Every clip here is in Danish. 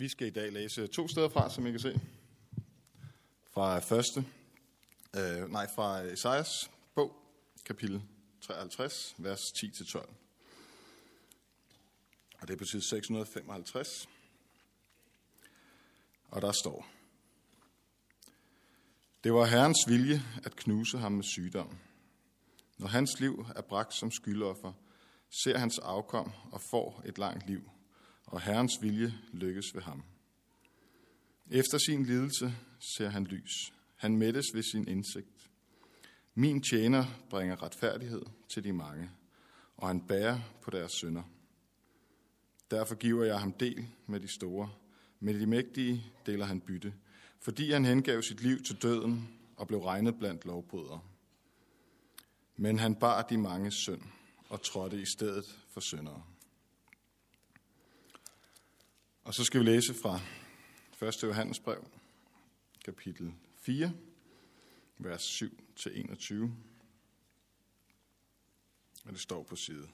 Vi skal i dag læse to steder fra, som I kan se. Fra første, øh, nej, fra Esajas bog, kapitel 53, vers 10-12. Og det er på side 655. Og der står, Det var Herrens vilje at knuse ham med sygdom. Når hans liv er bragt som skyldoffer, ser hans afkom og får et langt liv, og Herrens vilje lykkes ved ham. Efter sin lidelse ser han lys. Han mættes ved sin indsigt. Min tjener bringer retfærdighed til de mange, og han bærer på deres synder. Derfor giver jeg ham del med de store. Med de mægtige deler han bytte, fordi han hengav sit liv til døden og blev regnet blandt lovbrydere. Men han bar de mange synd og trådte i stedet for syndere. Og så skal vi læse fra 1. Johannes brev, kapitel 4, vers 7-21. Og det står på side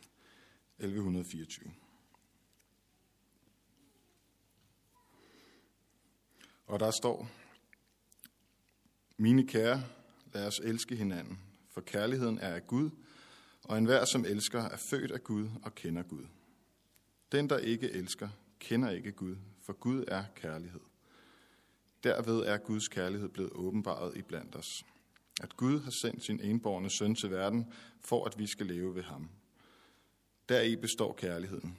1124. Og der står, Mine kære, lad os elske hinanden, for kærligheden er af Gud, og enhver, som elsker, er født af Gud og kender Gud. Den, der ikke elsker, kender ikke Gud, for Gud er kærlighed. Derved er Guds kærlighed blevet åbenbaret i blandt os. At Gud har sendt sin enborgne søn til verden, for at vi skal leve ved ham. Deri består kærligheden.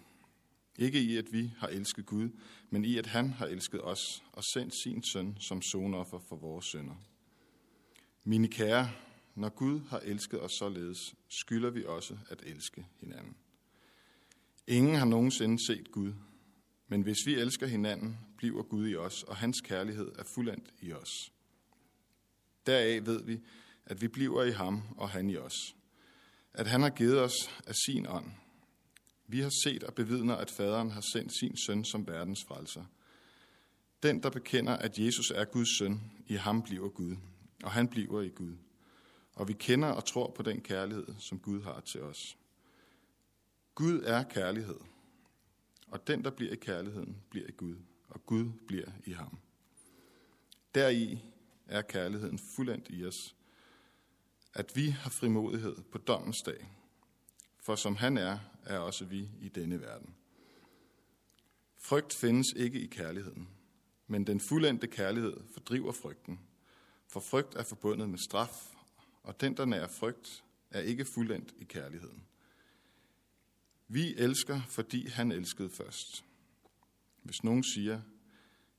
Ikke i, at vi har elsket Gud, men i, at han har elsket os og sendt sin søn som sonoffer for vores sønder. Mine kære, når Gud har elsket os således, skylder vi også at elske hinanden. Ingen har nogensinde set Gud, men hvis vi elsker hinanden, bliver Gud i os, og hans kærlighed er fuldendt i os. Deraf ved vi, at vi bliver i ham og han i os. At han har givet os af sin ånd. Vi har set og bevidner, at faderen har sendt sin søn som verdens frelser. Den, der bekender, at Jesus er Guds søn, i ham bliver Gud, og han bliver i Gud. Og vi kender og tror på den kærlighed, som Gud har til os. Gud er kærlighed, og den, der bliver i kærligheden, bliver i Gud, og Gud bliver i ham. Deri er kærligheden fuldendt i os, at vi har frimodighed på dommens dag, for som han er, er også vi i denne verden. Frygt findes ikke i kærligheden, men den fuldendte kærlighed fordriver frygten, for frygt er forbundet med straf, og den, der nærer frygt, er ikke fuldendt i kærligheden. Vi elsker, fordi han elskede først. Hvis nogen siger,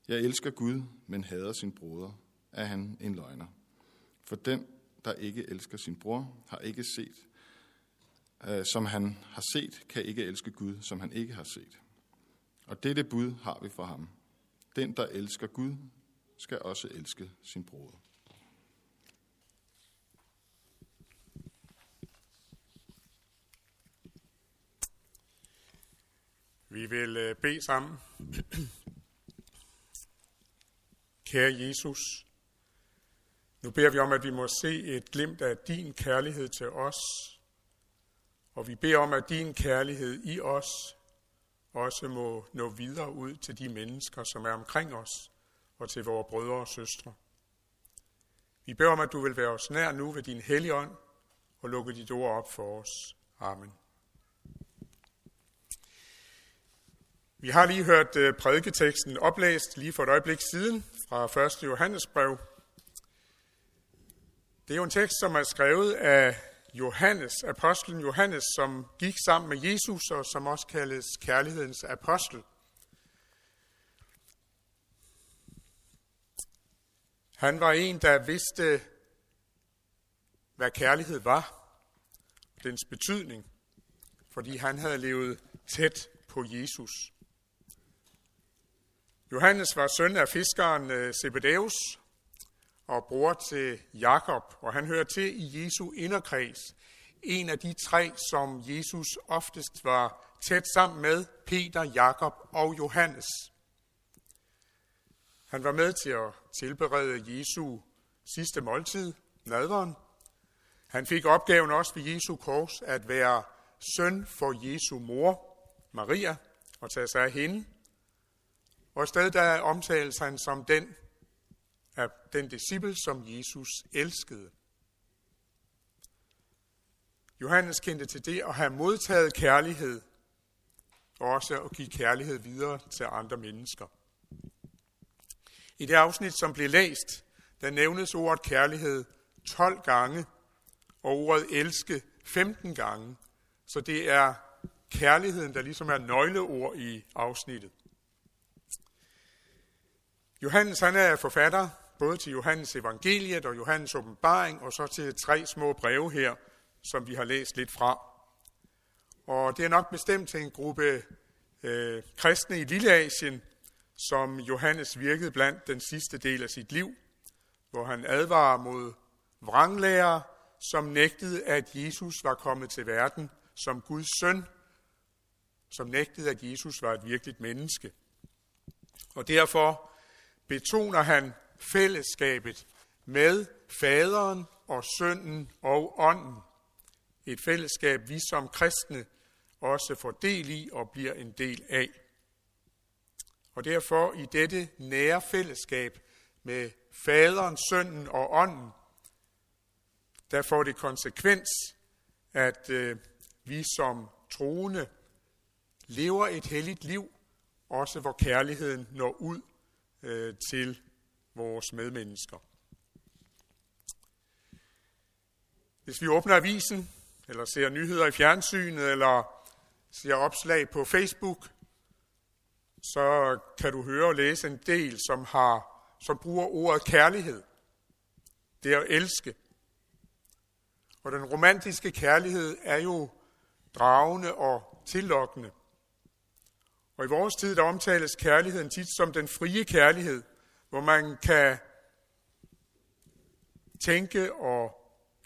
jeg elsker Gud, men hader sin bror, er han en løgner. For den, der ikke elsker sin bror, har ikke set, øh, som han har set, kan ikke elske Gud, som han ikke har set. Og dette bud har vi fra ham. Den, der elsker Gud, skal også elske sin bror. Vi vil øh, bede sammen. Kære Jesus, nu beder vi om, at vi må se et glimt af din kærlighed til os, og vi beder om, at din kærlighed i os også må nå videre ud til de mennesker, som er omkring os, og til vores brødre og søstre. Vi beder om, at du vil være os nær nu ved din hellige ånd, og lukke dit ord op for os. Amen. Vi har lige hørt øh, prædiketeksten oplæst lige for et øjeblik siden fra 1. Johannesbrev. Det er jo en tekst, som er skrevet af Johannes, apostlen Johannes, som gik sammen med Jesus og som også kaldes kærlighedens apostel. Han var en, der vidste, hvad kærlighed var, dens betydning, fordi han havde levet tæt på Jesus. Johannes var søn af fiskeren øh, Zebedeus og bror til Jakob, og han hører til i Jesu inderkreds. En af de tre, som Jesus oftest var tæt sammen med, Peter, Jakob og Johannes. Han var med til at tilberede Jesu sidste måltid, nadveren. Han fik opgaven også ved Jesu kors at være søn for Jesu mor, Maria, og tage sig af hende – og sted der omtales han som den, af den disciple, som Jesus elskede. Johannes kendte til det at have modtaget kærlighed, og også at give kærlighed videre til andre mennesker. I det afsnit, som blev læst, der nævnes ordet kærlighed 12 gange, og ordet elske 15 gange. Så det er kærligheden, der ligesom er nøgleord i afsnittet. Johannes han er forfatter både til Johannes evangeliet og Johannes åbenbaring, og så til tre små breve her, som vi har læst lidt fra. Og det er nok bestemt til en gruppe øh, kristne i Lilleasien, som Johannes virkede blandt den sidste del af sit liv, hvor han advarer mod vranglærer, som nægtede, at Jesus var kommet til verden som Guds søn, som nægtede, at Jesus var et virkeligt menneske. Og derfor betoner han fællesskabet med faderen og sønnen og ånden. Et fællesskab, vi som kristne også får del i og bliver en del af. Og derfor i dette nære fællesskab med faderen, sønnen og ånden, der får det konsekvens, at øh, vi som troende lever et helligt liv, også hvor kærligheden når ud øh, til vores medmennesker. Hvis vi åbner avisen, eller ser nyheder i fjernsynet, eller ser opslag på Facebook, så kan du høre og læse en del, som, har, som bruger ordet kærlighed. Det er at elske. Og den romantiske kærlighed er jo dragende og tillokkende. Og i vores tid, der omtales kærligheden tit som den frie kærlighed, hvor man kan tænke, og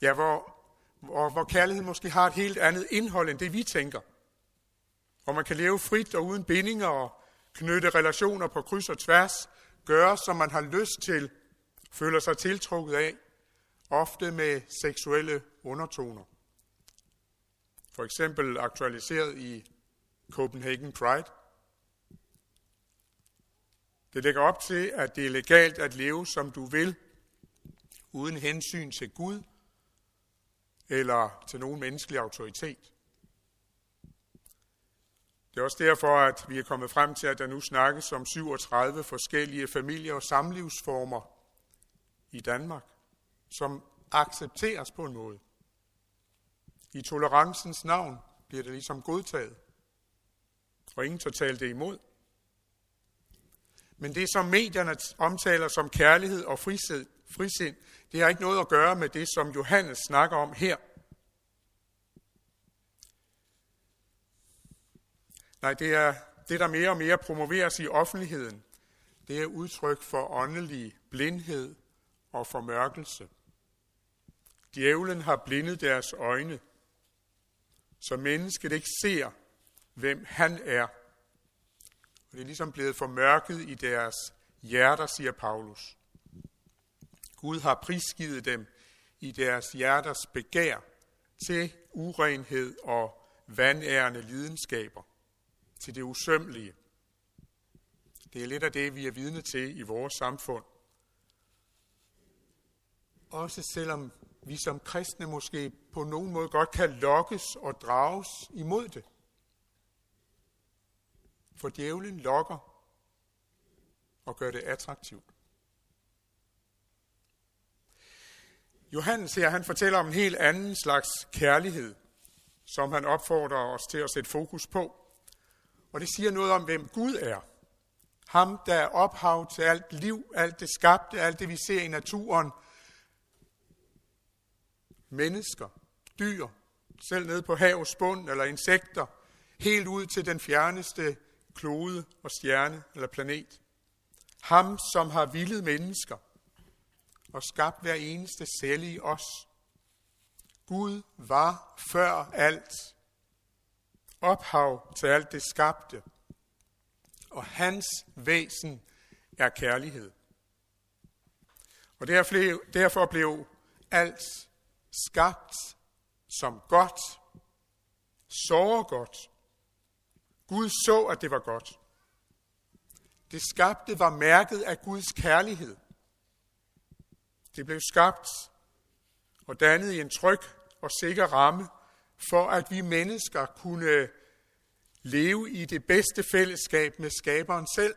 ja, hvor, hvor, hvor kærligheden måske har et helt andet indhold end det, vi tænker. Hvor man kan leve frit og uden bindinger og knytte relationer på kryds og tværs, gøre, som man har lyst til, føler sig tiltrukket af, ofte med seksuelle undertoner. For eksempel aktualiseret i Copenhagen Pride – det lægger op til, at det er legalt at leve, som du vil, uden hensyn til Gud eller til nogen menneskelig autoritet. Det er også derfor, at vi er kommet frem til, at der nu snakkes om 37 forskellige familie- og samlivsformer i Danmark, som accepteres på en måde. I tolerancens navn bliver det ligesom godtaget, og ingen tør tale det imod. Men det, som medierne omtaler som kærlighed og frisind, frisind, det har ikke noget at gøre med det, som Johannes snakker om her. Nej, det er det, der mere og mere promoveres i offentligheden. Det er udtryk for åndelig blindhed og formørkelse. Djævlen har blindet deres øjne, så mennesket ikke ser, hvem han er og det er ligesom blevet formørket i deres hjerter, siger Paulus. Gud har prisgivet dem i deres hjerters begær til urenhed og vandærende lidenskaber, til det usømmelige. Det er lidt af det, vi er vidne til i vores samfund. Også selvom vi som kristne måske på nogen måde godt kan lokkes og drages imod det. For djævlen lokker og gør det attraktivt. Johannes her, han fortæller om en helt anden slags kærlighed, som han opfordrer os til at sætte fokus på. Og det siger noget om, hvem Gud er. Ham, der er ophav til alt liv, alt det skabte, alt det vi ser i naturen. Mennesker, dyr, selv nede på havets bund eller insekter, helt ud til den fjerneste klode og stjerne eller planet. Ham, som har vildet mennesker og skabt hver eneste celle i os. Gud var før alt, ophav til alt det skabte, og hans væsen er kærlighed. Og derfor blev alt skabt som godt, så godt, Gud så, at det var godt. Det skabte var mærket af Guds kærlighed. Det blev skabt og dannet i en tryg og sikker ramme, for at vi mennesker kunne leve i det bedste fællesskab med skaberen selv.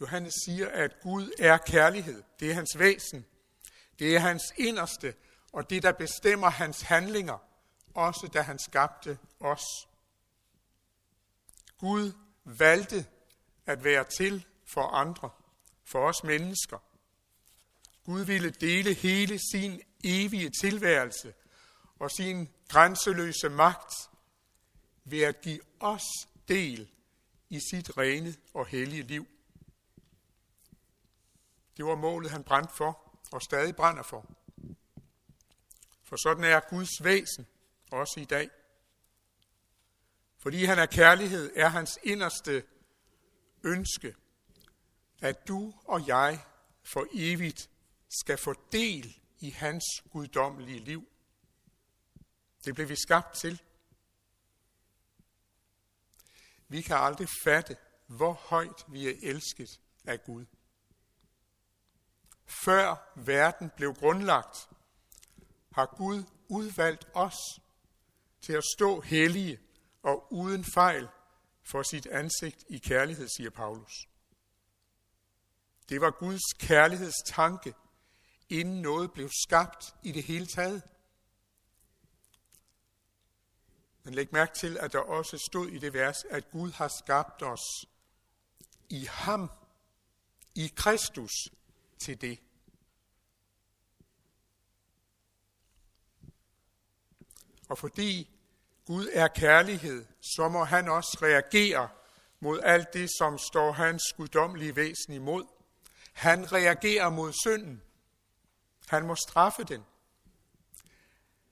Johannes siger, at Gud er kærlighed. Det er hans væsen. Det er hans inderste, og det, der bestemmer hans handlinger, også da han skabte os. Gud valgte at være til for andre, for os mennesker. Gud ville dele hele sin evige tilværelse og sin grænseløse magt ved at give os del i sit rene og hellige liv. Det var målet, han brændte for og stadig brænder for. For sådan er Guds væsen også i dag. Fordi han er kærlighed, er hans inderste ønske, at du og jeg for evigt skal få del i hans guddommelige liv. Det blev vi skabt til. Vi kan aldrig fatte, hvor højt vi er elsket af Gud. Før verden blev grundlagt, har Gud udvalgt os til at stå hellige og uden fejl for sit ansigt i kærlighed, siger Paulus. Det var Guds kærlighedstanke, inden noget blev skabt i det hele taget. Men læg mærke til, at der også stod i det vers, at Gud har skabt os i ham, i Kristus, til det. Og fordi Gud er kærlighed, så må han også reagere mod alt det, som står hans guddommelige væsen imod. Han reagerer mod synden. Han må straffe den.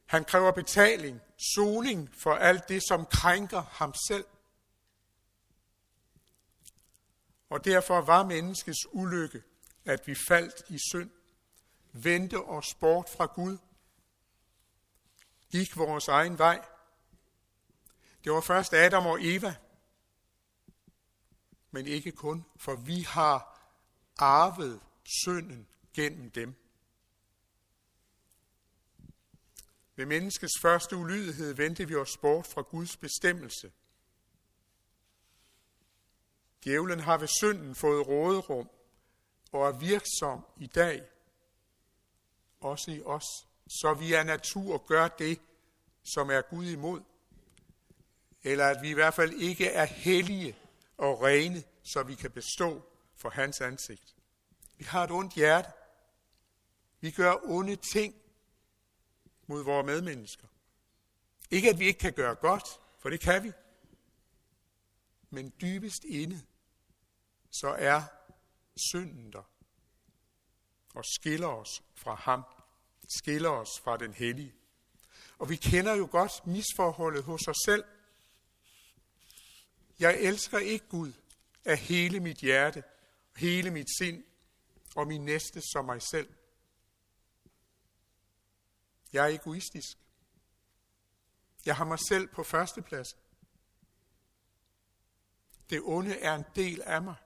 Han kræver betaling, soning for alt det, som krænker ham selv. Og derfor var menneskets ulykke, at vi faldt i synd, vendte os bort fra Gud, gik vores egen vej. Det var først Adam og Eva, men ikke kun, for vi har arvet synden gennem dem. Ved menneskets første ulydighed vendte vi os bort fra Guds bestemmelse. Djævlen har ved synden fået råderum og er virksom i dag, også i os, så vi af natur gør det, som er Gud imod. Eller at vi i hvert fald ikke er hellige og rene, så vi kan bestå for hans ansigt. Vi har et ondt hjerte. Vi gør onde ting mod vores medmennesker. Ikke at vi ikke kan gøre godt, for det kan vi. Men dybest inde, så er synden der og skiller os fra ham, skiller os fra den hellige. Og vi kender jo godt misforholdet hos os selv. Jeg elsker ikke Gud af hele mit hjerte, hele mit sind og min næste som mig selv. Jeg er egoistisk. Jeg har mig selv på førsteplads. Det onde er en del af mig.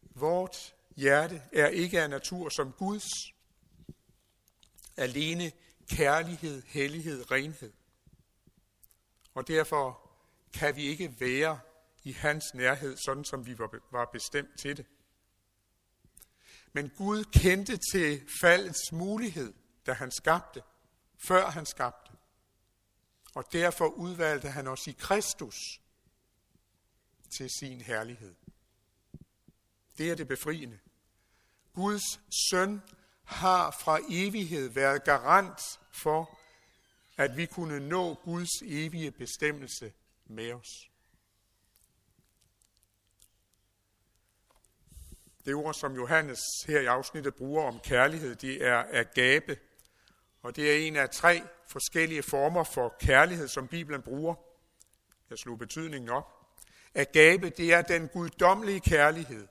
Vort hjerte er ikke af natur som Guds. Alene kærlighed, hellighed, renhed. Og derfor kan vi ikke være i hans nærhed, sådan som vi var bestemt til det. Men Gud kendte til faldets mulighed, da han skabte, før han skabte. Og derfor udvalgte han os i Kristus til sin herlighed. Det er det befriende. Guds søn har fra evighed været garant for, at vi kunne nå Guds evige bestemmelse med os. Det ord, som Johannes her i afsnittet bruger om kærlighed, det er agape. Og det er en af tre forskellige former for kærlighed, som Bibelen bruger. Jeg slog betydningen op. Agape, det er den guddommelige kærlighed.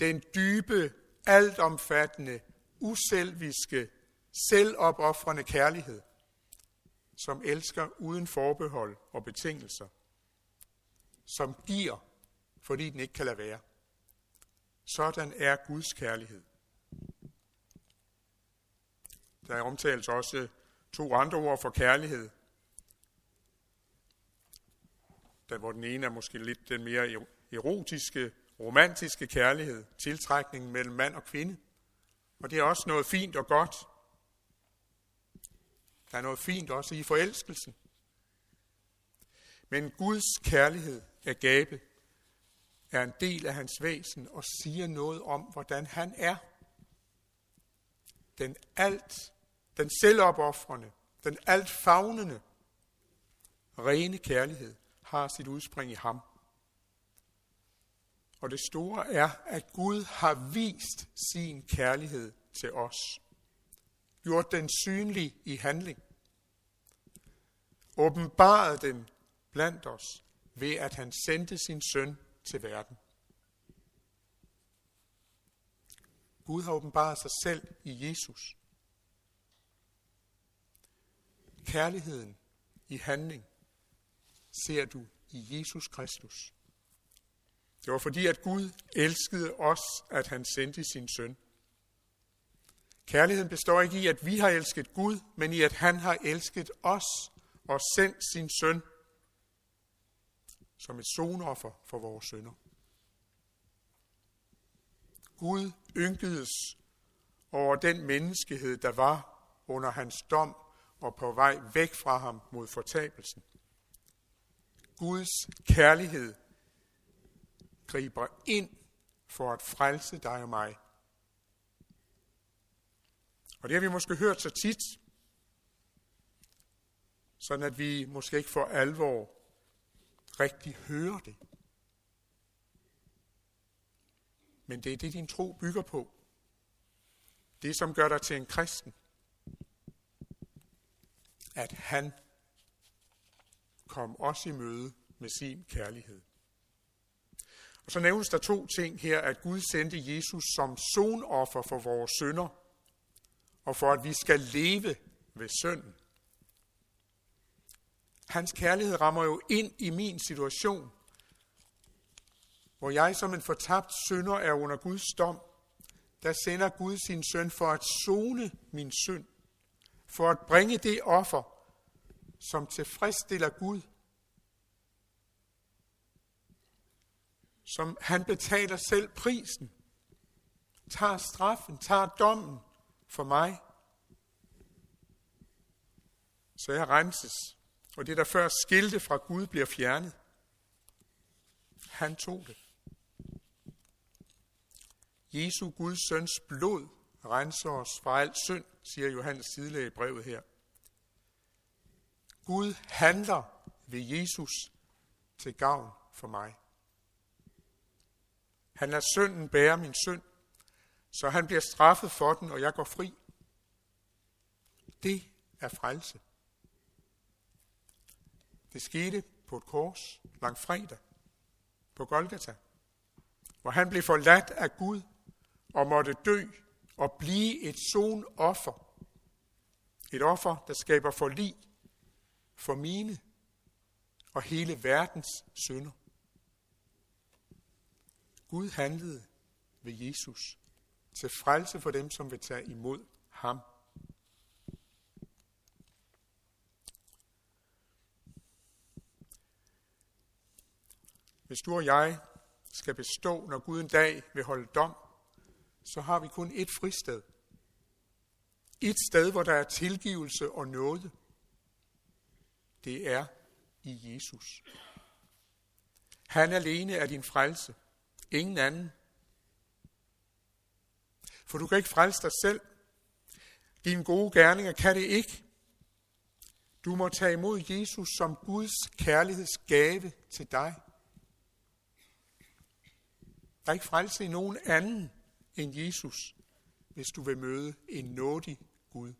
Den dybe, altomfattende, uselviske, selvopoffrende kærlighed som elsker uden forbehold og betingelser, som giver, fordi den ikke kan lade være. Sådan er Guds kærlighed. Der omtales også to andre ord for kærlighed. Der, hvor den ene er måske lidt den mere erotiske, romantiske kærlighed, tiltrækningen mellem mand og kvinde. Og det er også noget fint og godt. Der er noget fint også i forelskelsen. Men Guds kærlighed, gabe, er en del af hans væsen og siger noget om, hvordan han er. Den alt, den selvopoffrende, den alt fagnende, rene kærlighed har sit udspring i ham. Og det store er, at Gud har vist sin kærlighed til os. Gjort den synlig i handling. Åbenbaret den blandt os ved, at han sendte sin søn til verden. Gud har åbenbaret sig selv i Jesus. Kærligheden i handling ser du i Jesus Kristus. Det var fordi, at Gud elskede os, at han sendte sin søn. Kærligheden består ikke i, at vi har elsket Gud, men i, at han har elsket os og sendt sin søn som et sonoffer for vores sønder. Gud ynkedes over den menneskehed, der var under hans dom og på vej væk fra ham mod fortabelsen. Guds kærlighed griber ind for at frelse dig og mig. Og det har vi måske hørt så tit, sådan at vi måske ikke for alvor rigtig hører det. Men det er det, din tro bygger på. Det, som gør dig til en kristen. At han kom os i møde med sin kærlighed. Og så nævnes der to ting her, at Gud sendte Jesus som sonoffer for vores sønder, og for at vi skal leve ved synden. Hans kærlighed rammer jo ind i min situation, hvor jeg som en fortabt synder er under Guds dom. Der sender Gud sin søn for at zone min synd, for at bringe det offer, som tilfredsstiller Gud. Som han betaler selv prisen, tager straffen, tager dommen for mig. Så jeg renses og det, der før skilte fra Gud, bliver fjernet. Han tog det. Jesu Guds søns blod renser os fra al synd, siger Johannes tidligere i brevet her. Gud handler ved Jesus til gavn for mig. Han lader synden bære min synd, så han bliver straffet for den, og jeg går fri. Det er frelse. Det skete på et kors langt fredag på Golgata, hvor han blev forladt af Gud og måtte dø og blive et offer. Et offer, der skaber forlig for mine og hele verdens synder. Gud handlede ved Jesus til frelse for dem, som vil tage imod ham. Hvis du og jeg skal bestå, når Gud en dag vil holde dom, så har vi kun et fristed. Et sted, hvor der er tilgivelse og nåde. Det er i Jesus. Han alene er din frelse. Ingen anden. For du kan ikke frelse dig selv. Dine gode gerninger kan det ikke. Du må tage imod Jesus som Guds kærlighedsgave til dig. Der er ikke frelse i nogen anden end Jesus, hvis du vil møde en nådig Gud.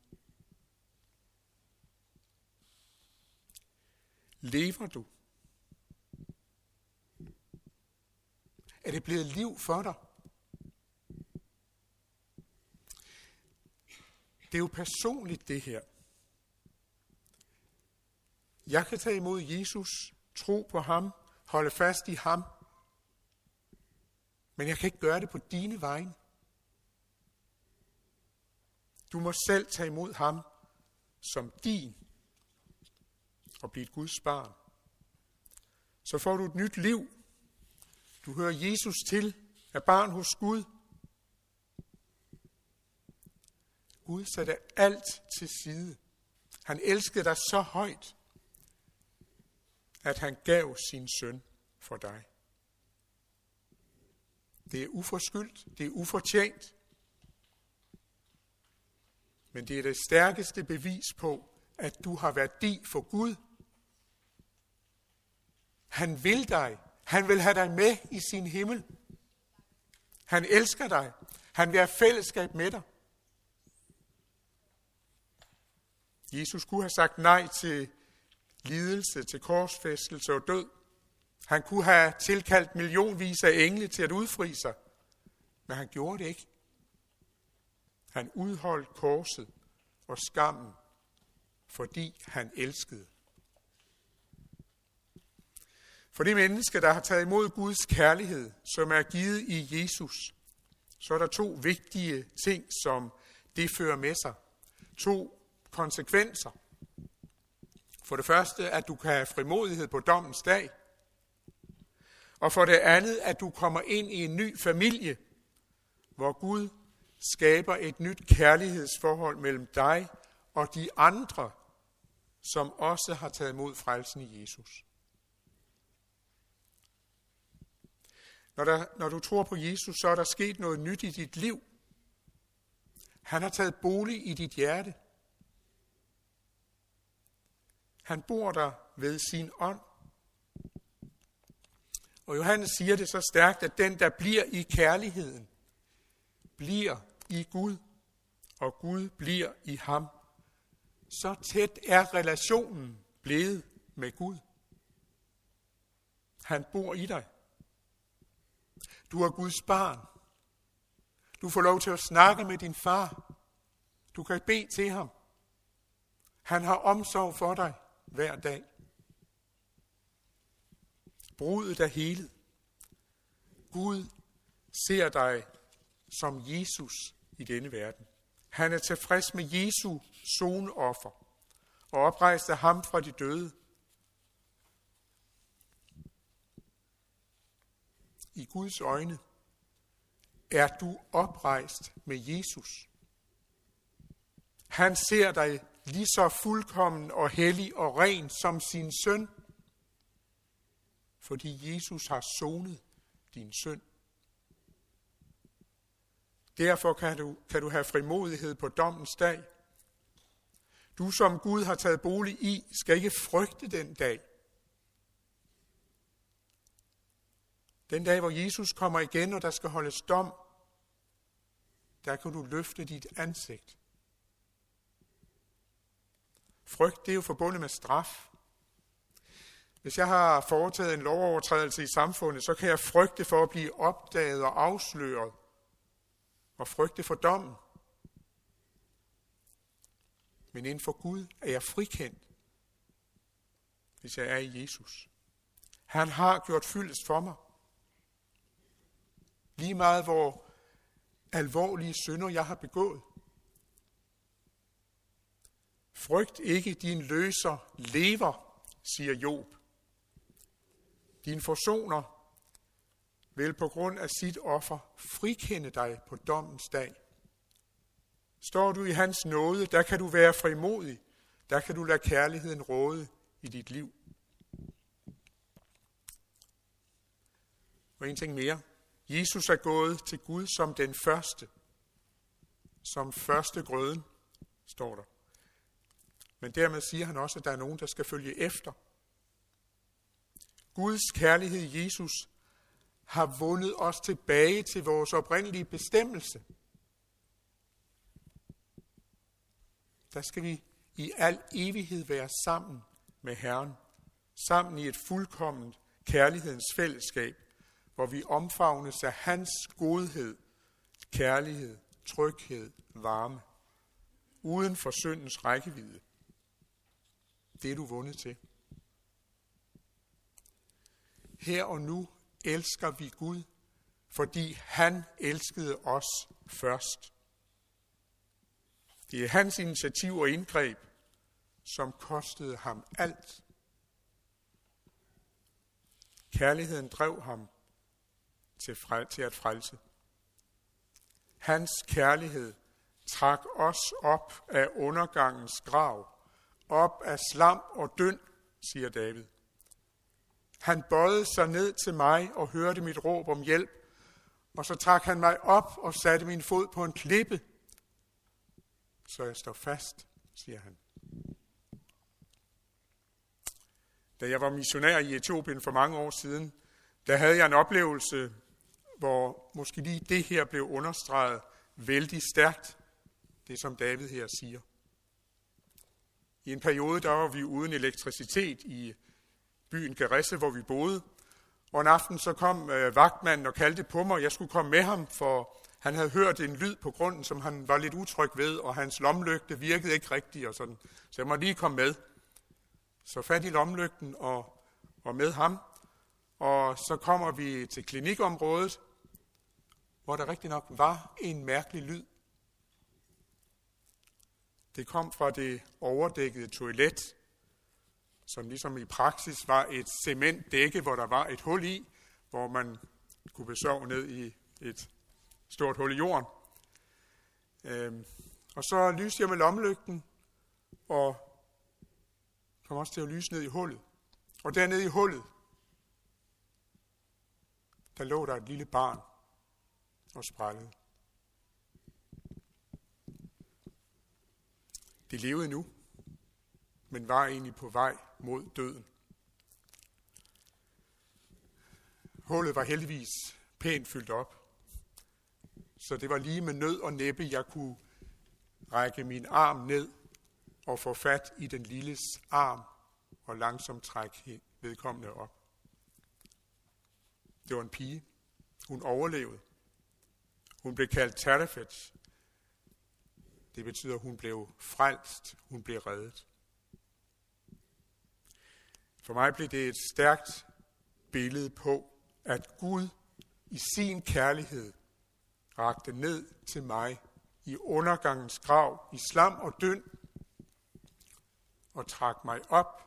Lever du? Er det blevet liv for dig? Er jo personligt det her. Jeg kan tage imod Jesus, tro på ham, holde fast i ham, men jeg kan ikke gøre det på dine vegne. Du må selv tage imod ham som din og blive et Guds barn. Så får du et nyt liv. Du hører Jesus til, er barn hos Gud. Gud satte alt til side. Han elskede dig så højt, at han gav sin søn for dig. Det er uforskyldt, det er ufortjent, men det er det stærkeste bevis på, at du har værdi for Gud. Han vil dig. Han vil have dig med i sin himmel. Han elsker dig. Han vil have fællesskab med dig. Jesus kunne have sagt nej til lidelse, til korsfæstelse og død. Han kunne have tilkaldt millionvis af engle til at udfri sig, men han gjorde det ikke. Han udholdt korset og skammen, fordi han elskede. For de mennesker, der har taget imod Guds kærlighed, som er givet i Jesus, så er der to vigtige ting, som det fører med sig. To konsekvenser. For det første, at du kan have frimodighed på dommens dag. Og for det andet, at du kommer ind i en ny familie, hvor Gud skaber et nyt kærlighedsforhold mellem dig og de andre, som også har taget imod frelsen i Jesus. Når, der, når du tror på Jesus, så er der sket noget nyt i dit liv. Han har taget bolig i dit hjerte. Han bor der ved sin ånd. Og Johannes siger det så stærkt, at den, der bliver i kærligheden, bliver i Gud, og Gud bliver i ham. Så tæt er relationen blevet med Gud. Han bor i dig. Du er Guds barn. Du får lov til at snakke med din far. Du kan bede til ham. Han har omsorg for dig hver dag. Brudet er hele. Gud ser dig som Jesus i denne verden. Han er tilfreds med Jesu sonoffer og oprejste ham fra de døde. I Guds øjne er du oprejst med Jesus. Han ser dig lige så fuldkommen og hellig og ren som sin søn, fordi Jesus har sonet din synd. Derfor kan du, kan du have frimodighed på dommens dag. Du, som Gud har taget bolig i, skal ikke frygte den dag. Den dag, hvor Jesus kommer igen, og der skal holdes dom, der kan du løfte dit ansigt. Frygt, det er jo forbundet med straf. Hvis jeg har foretaget en lovovertrædelse i samfundet, så kan jeg frygte for at blive opdaget og afsløret og frygte for dommen. Men inden for Gud er jeg frikendt, hvis jeg er i Jesus. Han har gjort fyldest for mig. Lige meget hvor alvorlige synder jeg har begået. Frygt ikke, din løser lever, siger Job. Din forsoner vil på grund af sit offer frikende dig på dommens dag. Står du i hans nåde, der kan du være frimodig. Der kan du lade kærligheden råde i dit liv. Og en ting mere. Jesus er gået til Gud som den første. Som første grøden, står der. Men dermed siger han også, at der er nogen, der skal følge efter. Guds kærlighed i Jesus har vundet os tilbage til vores oprindelige bestemmelse. Der skal vi i al evighed være sammen med Herren, sammen i et fuldkomment kærlighedens fællesskab, hvor vi omfavnes af hans godhed, kærlighed, tryghed, varme, uden for syndens rækkevidde. Det er du vundet til. her og nu elsker vi Gud, fordi han elskede os først. Det er hans initiativ og indgreb, som kostede ham alt. Kærligheden drev ham til, til at frelse. Hans kærlighed trak os op af undergangens grav, op af slam og døn, siger David. Han bøjede sig ned til mig og hørte mit råb om hjælp, og så trak han mig op og satte min fod på en klippe, så jeg står fast, siger han. Da jeg var missionær i Etiopien for mange år siden, der havde jeg en oplevelse, hvor måske lige det her blev understreget vældig stærkt, det som David her siger. I en periode, der var vi uden elektricitet i byen Geresse, hvor vi boede, og en aften så kom øh, vagtmanden og kaldte på mig, jeg skulle komme med ham, for han havde hørt en lyd på grunden, som han var lidt utryg ved, og hans lomlygte virkede ikke rigtigt, og sådan. så jeg må lige komme med. Så fat i lomlygten og, og med ham, og så kommer vi til klinikområdet, hvor der rigtig nok var en mærkelig lyd. Det kom fra det overdækkede toilet, som ligesom i praksis var et cementdække, hvor der var et hul i, hvor man kunne besøge ned i et stort hul i jorden. Øhm, og så lyste jeg med lommelygten, og kom også til at lyse ned i hullet. Og dernede i hullet, der lå der et lille barn og sprællede. Det levede nu, men var egentlig på vej mod døden. Hullet var heldigvis pænt fyldt op, så det var lige med nød og næppe, jeg kunne række min arm ned og få fat i den lilles arm og langsomt trække vedkommende op. Det var en pige. Hun overlevede. Hun blev kaldt Tarefet. Det betyder, at hun blev frelst. Hun blev reddet. For mig blev det et stærkt billede på, at Gud i sin kærlighed rakte ned til mig i undergangens grav, i slam og døn, og trak mig op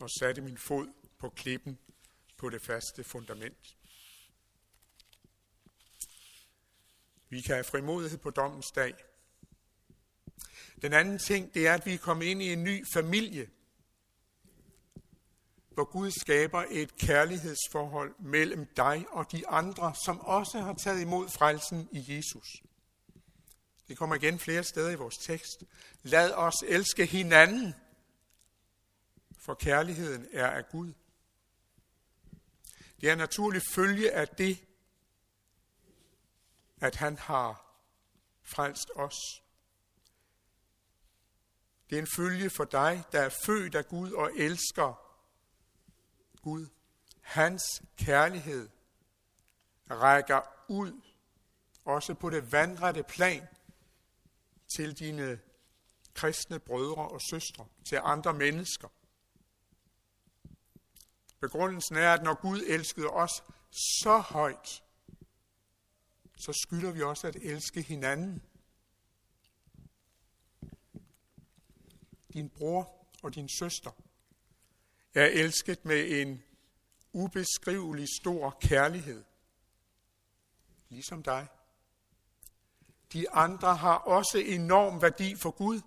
og satte min fod på klippen på det faste fundament. Vi kan have frimodighed på dommens dag. Den anden ting, det er, at vi er kommet ind i en ny familie, hvor Gud skaber et kærlighedsforhold mellem dig og de andre, som også har taget imod frelsen i Jesus. Det kommer igen flere steder i vores tekst. Lad os elske hinanden, for kærligheden er af Gud. Det er naturlig følge af det, at han har frelst os. Det er en følge for dig, der er født af Gud og elsker Gud. Hans kærlighed rækker ud, også på det vandrette plan, til dine kristne brødre og søstre, til andre mennesker. Begrundelsen er, at når Gud elskede os så højt, så skylder vi også at elske hinanden. Din bror og din søster er elsket med en ubeskrivelig stor kærlighed, ligesom dig. De andre har også enorm værdi for Gud.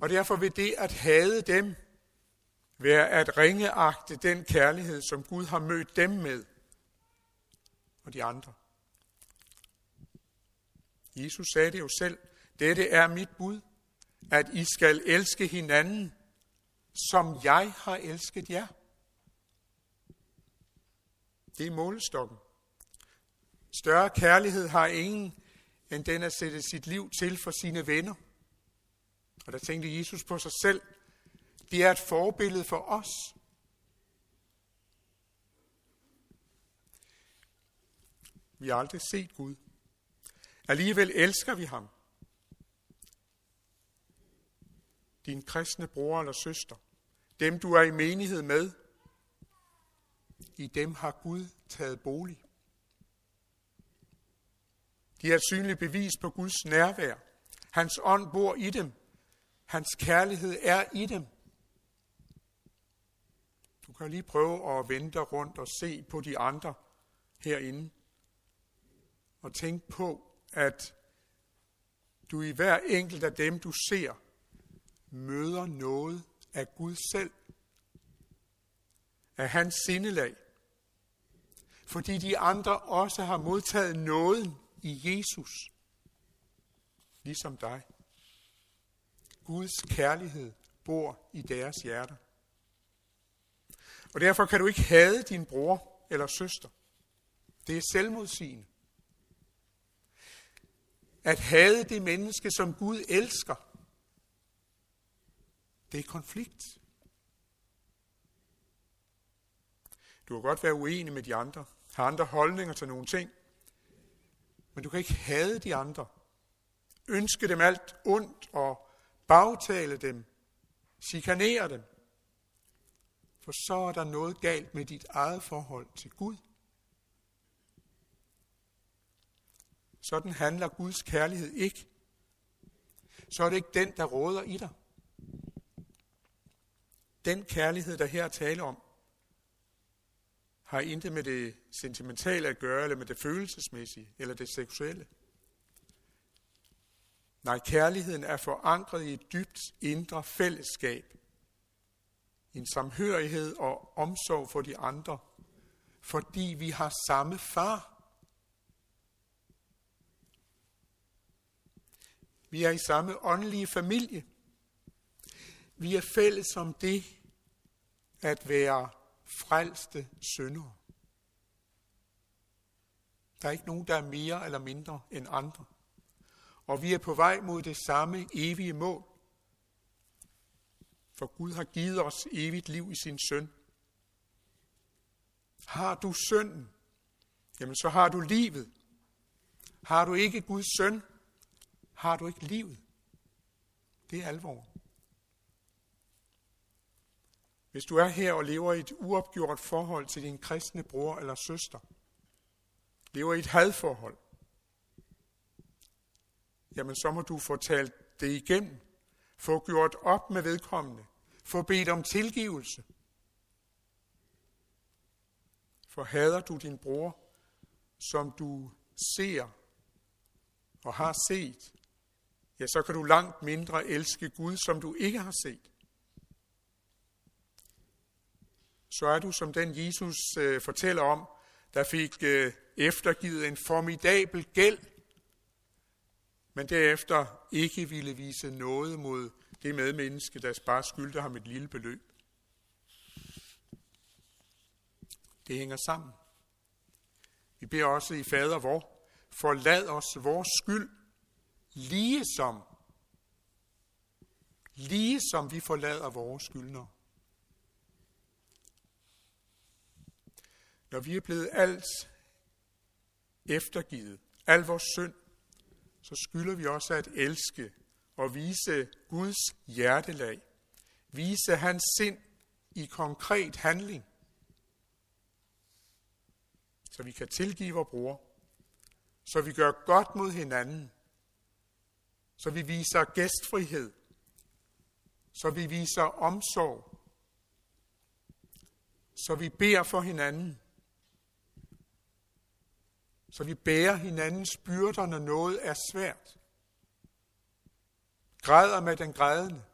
Og derfor vil det at hade dem være at ringeagte den kærlighed, som Gud har mødt dem med og de andre. Jesus sagde det jo selv, dette er mit bud, at I skal elske hinanden, som jeg har elsket jer. Det er målestokken. Større kærlighed har ingen, end den at sætte sit liv til for sine venner. Og der tænkte Jesus på sig selv. Det er et forbillede for os. Vi har aldrig set Gud. Alligevel elsker vi ham. Din kristne bror eller søster, dem du er i menighed med, i dem har Gud taget bolig. De er et synligt bevis på Guds nærvær. Hans ånd bor i dem. Hans kærlighed er i dem. Du kan lige prøve at vente rundt og se på de andre herinde. Og tænk på, at du i hver enkelt af dem, du ser, møder noget af Gud selv. Af hans sindelag. Fordi de andre også har modtaget nåden i Jesus. Ligesom dig. Guds kærlighed bor i deres hjerter. Og derfor kan du ikke hade din bror eller søster. Det er selvmodsigende. At hade det menneske, som Gud elsker, det er konflikt. Du kan godt være uenig med de andre, have andre holdninger til nogle ting, men du kan ikke hade de andre. Ønske dem alt ondt og bagtale dem, chikanere dem. For så er der noget galt med dit eget forhold til Gud. Sådan handler Guds kærlighed ikke. Så er det ikke den, der råder i dig. Den kærlighed, der her tale om, har intet med det sentimentale at gøre, eller med det følelsesmæssige, eller det seksuelle. Nej, kærligheden er forankret i et dybt indre fællesskab. En samhørighed og omsorg for de andre, fordi vi har samme far. Vi er i samme åndelige familie. Vi er fælles om det at være frelste syndere. Der er ikke nogen, der er mere eller mindre end andre. Og vi er på vej mod det samme evige mål. For Gud har givet os evigt liv i sin søn. Har du sønnen, jamen så har du livet. Har du ikke Guds søn, har du ikke livet. Det er alvor. Hvis du er her og lever i et uopgjort forhold til din kristne bror eller søster, lever i et hadforhold, jamen så må du få talt det igennem, få gjort op med vedkommende, få bedt om tilgivelse. For hader du din bror, som du ser og har set, ja, så kan du langt mindre elske Gud, som du ikke har set. Så er du som den Jesus øh, fortæller om, der fik øh, eftergivet en formidabel gæld, men derefter ikke ville vise noget mod det medmenneske, der bare skyldte ham et lille beløb. Det hænger sammen. Vi beder også i fader vor, forlad os vores skyld, lige som, lige som vi forlader vores skyldner. Når vi er blevet alt eftergivet, al vores synd, så skylder vi også at elske og vise Guds hjertelag, vise hans sind i konkret handling, så vi kan tilgive vores bror, så vi gør godt mod hinanden, så vi viser gæstfrihed, så vi viser omsorg, så vi beder for hinanden, så vi bærer hinandens byrder, når noget er svært. Græder med den grædende.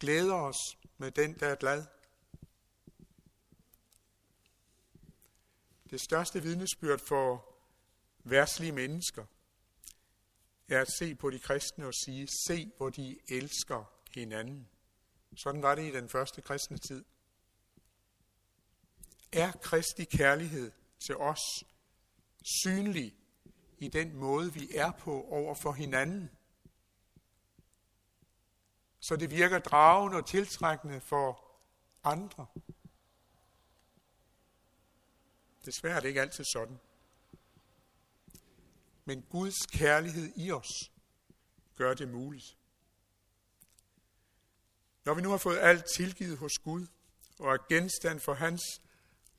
Glæder os med den, der er glad. Det største vidnesbyrd for værtslige mennesker er at se på de kristne og sige, se hvor de elsker hinanden. Sådan var det i den første kristne tid. Er Kristi kærlighed til os synlig i den måde, vi er på over for hinanden. Så det virker dragende og tiltrækkende for andre. Desværre er det ikke altid sådan. Men Guds kærlighed i os gør det muligt. Når vi nu har fået alt tilgivet hos Gud og er genstand for hans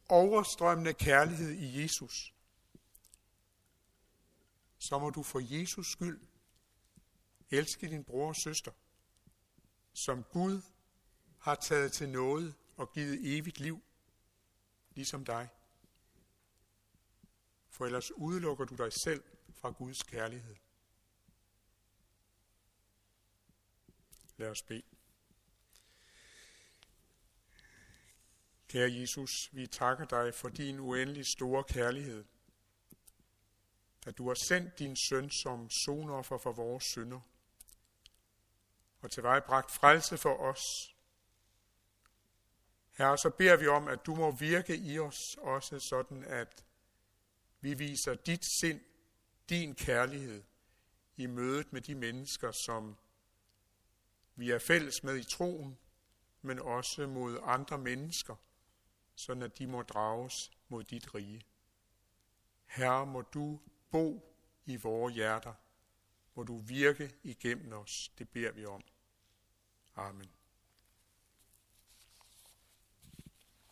overstrømmende kærlighed i Jesus, så må du for Jesus skyld elske din bror og søster, som Gud har taget til noget og givet evigt liv, ligesom dig. For ellers udelukker du dig selv fra Guds kærlighed. Lad os bede. Kære Jesus, vi takker dig for din uendelig store kærlighed. At du har sendt din søn som sonoffer for vores synder. Og til vej bragt frelse for os. Herre, så beder vi om, at du må virke i os også sådan, at vi viser dit sind, din kærlighed i mødet med de mennesker, som vi er fælles med i troen, men også mod andre mennesker, sådan at de må drages mod dit rige. Herre, må du bo i vores hjerter. Må du virke igennem os. Det beder vi om. Amen.